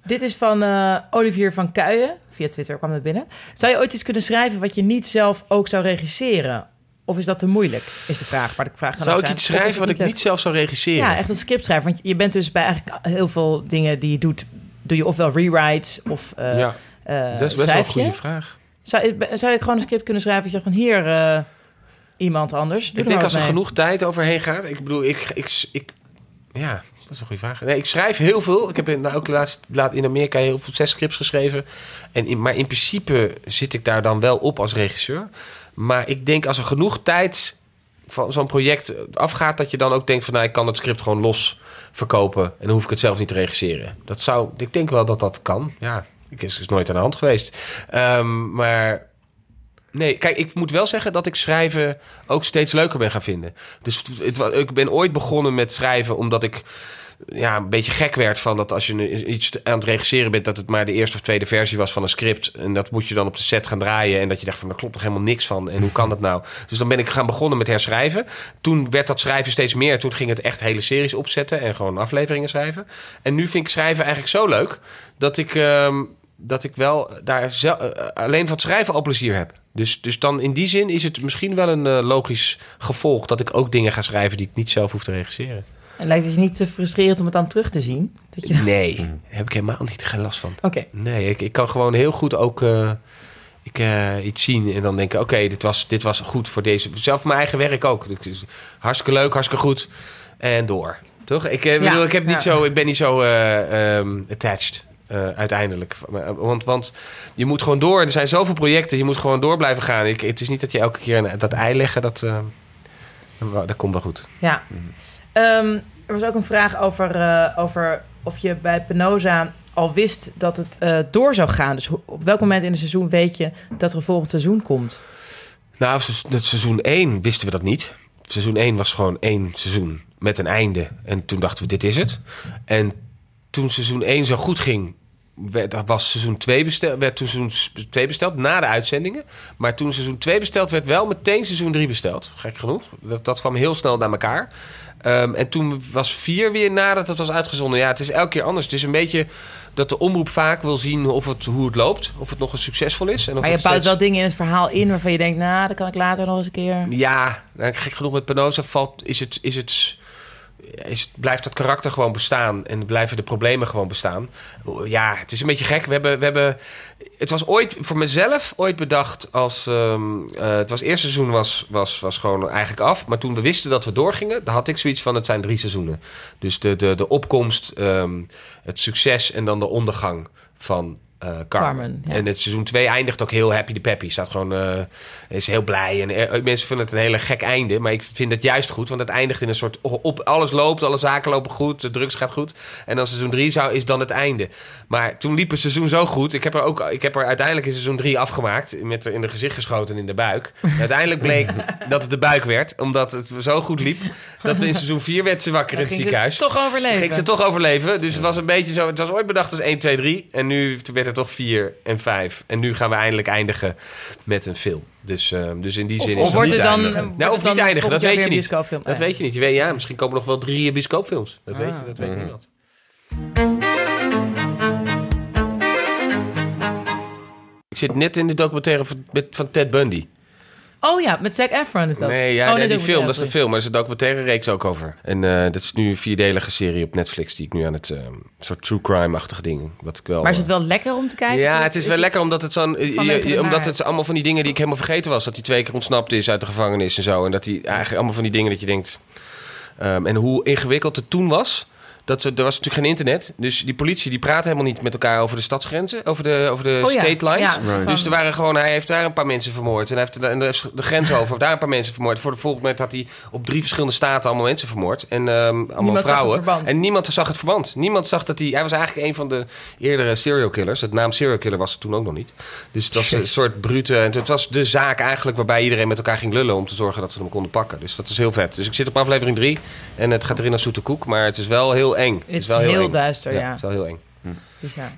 dit is van eh, Olivier van Kuijen. Via Twitter kwam het binnen. Zou je ooit iets kunnen schrijven wat je niet zelf ook zou regisseren? Of is dat te moeilijk? Is de vraag. Maar de vraag Zou ik iets schrijven wat ik niet zelf zou regisseren? Ja, echt een script schrijven. Want je bent dus bij eigenlijk heel veel dingen die je doet... doe je ofwel rewrites of eh Ja, eh, dat is best wel een je. goede vraag. Zou, zou ik gewoon een script kunnen schrijven? Je zegt van hier eh, iemand anders. Ik denk als er mee. genoeg tijd overheen gaat. Ik bedoel, ik, ik, ik, ja, dat is een goede vraag. Nee, ik schrijf heel veel. Ik heb in, nou, ook laatst laat in Amerika heel veel zes scripts geschreven. En in, maar in principe zit ik daar dan wel op als regisseur. Maar ik denk als er genoeg tijd van zo'n project afgaat, dat je dan ook denkt van, nou, ik kan het script gewoon los verkopen en dan hoef ik het zelf niet te regisseren. Dat zou, ik denk wel dat dat kan. Ja, ik is, is nooit aan de hand geweest. Ehm, maar Nee, kijk, ik moet wel zeggen dat ik schrijven ook steeds leuker ben gaan vinden. Dus het, ik ben ooit begonnen met schrijven omdat ik ja, een beetje gek werd van dat als je iets aan het regisseren bent, dat het maar de eerste of tweede versie was van een script. En dat moet je dan op de set gaan draaien. En dat je dacht van, daar klopt nog helemaal niks van. En hoe kan dat nou? Dus dan ben ik gaan begonnen met herschrijven. Toen werd dat schrijven steeds meer. Toen ging het echt hele series opzetten en gewoon afleveringen schrijven. En nu vind ik schrijven eigenlijk zo leuk dat ik, ehm, dat ik wel daar zel- eh, alleen van schrijven al plezier heb. Dus, dus dan in die zin is het misschien wel een eh, logisch gevolg dat ik ook dingen ga schrijven die ik niet zelf hoef te regisseren. En lijkt het je niet te frustrerend om het dan terug te zien? Dat je... Nee, daar heb ik helemaal niet geen last van. Oké. Nee, ik, ik kan gewoon heel goed ook eh, ik, eh, iets zien en dan denken... oké, dit, was, dit was goed voor deze... Zelf mijn eigen werk ook. Het is hartstikke leuk, hartstikke goed. En door. Toch? Ik, eh, bedoel, ik, heb niet ja. zo, ik ben niet zo eh, ehm, attached eh, uiteindelijk. Want, want je moet gewoon door. Er zijn zoveel projecten. Je moet gewoon door blijven gaan. Ik, het is niet dat je elke keer een- dat ei leggen... Dat, eh, dat komt wel goed. Ja. Ehm, er was ook een vraag over, eh, over of je bij Penosa al wist dat het eh, door zou gaan. Dus op welk moment in het seizoen weet je dat er een volgend seizoen komt? Nou, het seizoen 1 wisten we dat niet. Seizoen 1 was gewoon één seizoen met een einde. En toen dachten we, dit is het. En toen seizoen 1 zo goed ging, werd, was seizoen 2 besteld, werd toen seizoen 2 besteld na de uitzendingen. Maar toen seizoen 2 besteld werd, wel meteen seizoen 3 besteld. Gek genoeg. Dat, dat kwam heel snel naar elkaar. Ehm, en toen was 4 weer nadat het was uitgezonden. Ja, het is elke keer anders. Het is een beetje dat de omroep vaak wil zien of het, hoe het loopt. Of het nog eens succesvol is. En of Maar je bouwt steeds- wel dingen in het verhaal in waarvan je denkt... nou, dat kan ik later nog eens een keer... Ja, nou, gek genoeg met Penosa valt, is het, is het, is, blijft dat karakter gewoon bestaan en blijven de problemen gewoon bestaan. Ja, het is een beetje gek. We hebben, we hebben, het was ooit voor mezelf ooit bedacht als ehm, eh, het was eerste seizoen was, was, was gewoon eigenlijk af, maar toen we wisten dat we doorgingen, dan had ik zoiets van het zijn drie seizoenen. Dus de, de, de opkomst, ehm, het succes en dan de ondergang van eh, Carmen. Carmen, ja. En het seizoen 2 eindigt ook heel happy de peppy. Staat gewoon, eh, is heel blij. En eh, mensen vinden het een hele gek einde. Maar ik vind het juist goed. Want het eindigt in een soort... Op, alles loopt, alle zaken lopen goed. De drugs gaat goed. En dan seizoen 3 zou, is dan het einde. Maar toen liep het seizoen zo goed. Ik heb er, ook, ik heb er uiteindelijk in seizoen 3 afgemaakt. Met in de gezicht geschoten en in de buik. En uiteindelijk bleek dat het de buik werd. Omdat het zo goed liep. Dat we in seizoen 4 werd ze wakker in het Ging ze ziekenhuis. toch overleven. Ging ze toch overleven. Dus het was een beetje zo. Het was ooit bedacht als 1, 2, 3. En nu werd het toch 4 en 5. En nu gaan we eindelijk eindigen met een film. Dus, eh, dus in die zin of is het wordt het dan, eindigen. wordt Nou, of dan niet eindigen, dat weet je niet. Dat weet je niet. Je weet, ja, misschien komen er nog wel drie bioscoopfilms. Dat, weet, je, Ah. dat weet Mhm. niemand. Ik zit net in de documentaire van Ted Bundy. Oh ja, met Zac Efron is dat. Nee, ja, oh, nee, die film, dat is de film. Maar er is een documentaire reeks ook over. En eh, dat is nu een vierdelige serie op Netflix... die ik nu aan het... eh, soort true crime-achtige ding. Wat ik wel... Maar is eh, het wel lekker om te kijken? ja, het is wel lekker omdat het je- de omdat het allemaal van die dingen die ik helemaal vergeten was. Dat hij twee keer ontsnapt is uit de gevangenis en zo. En dat hij eigenlijk allemaal van die dingen dat je denkt. ehm, en hoe ingewikkeld het toen was. Dat ze, er was natuurlijk geen internet. Dus die politie die praat helemaal niet met elkaar over de stadsgrenzen. Over de, over de Oh ja, state lines. ja, Right. van- Dus er waren gewoon, hij heeft daar een paar mensen vermoord. En hij heeft de, en de, de grens over, daar een paar mensen vermoord. Voor de volgende moment had hij op drie verschillende staten allemaal mensen vermoord. En ehm, allemaal vrouwen. En niemand zag het verband. Niemand zag dat hij... Hij was eigenlijk een van de eerdere serial killers. Het naam serial killer was er toen ook nog niet. Dus het was een soort brute... En het was de zaak eigenlijk waarbij iedereen met elkaar ging lullen... om te zorgen dat ze hem konden pakken. Dus dat is heel vet. Dus ik zit op aflevering 3 en het gaat erin als zoete koek. Maar het is wel heel eng. Het is wel heel, eng. duister, ja. het is wel heel eng. Dus ja.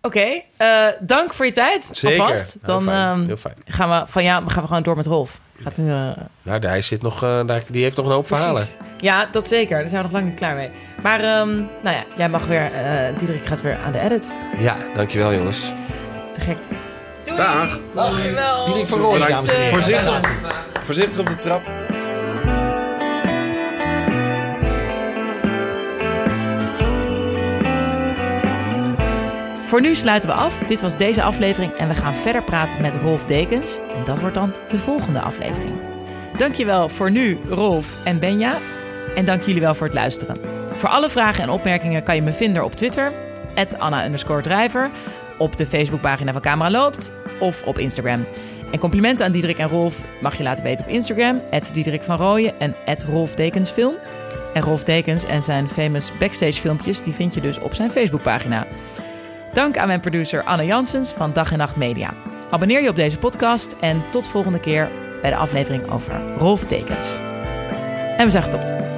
Oké, eh, dank voor je tijd. Zeker. Alvast. Heel Dan fijn. ehm, heel fijn. gaan we van jou gaan we gewoon door met Rolf. Gaat nu, eh, Nou, hij zit nog... eh, daar, die heeft nog een hoop verhalen. Ja, dat zeker. Daar zijn we nog lang niet klaar mee. Maar ehm, nou ja, jij mag weer. eh Diederik gaat weer aan de edit. Ja, dankjewel jongens. Te gek. Doei. Dag. Dankjewel. Diederik van Rooij, Bedankt. dames en heren. Voorzichtig, voorzichtig op de trap. Voor nu sluiten we af. Dit was deze aflevering en we gaan verder praten met Rolf Dekens. En dat wordt dan de volgende aflevering. Dankjewel voor nu, Rolf en Benja. En dank jullie wel voor het luisteren. Voor alle vragen en opmerkingen kan je me vinden op Twitter, Anna Drijver, op de Facebookpagina van Camera Loopt of op Instagram. En complimenten aan Diederik en Rolf mag je laten weten op Instagram, Diederik van Rooyen en Rolf Dekensfilm. En Rolf Dekens en zijn famous backstage filmpjes die vind je dus op zijn Facebookpagina. Dank aan mijn producer Anne Janssens van Dag en Nacht Media. Abonneer je op deze podcast en tot volgende keer bij de aflevering over Rolf Dekens. En we zijn gestopt.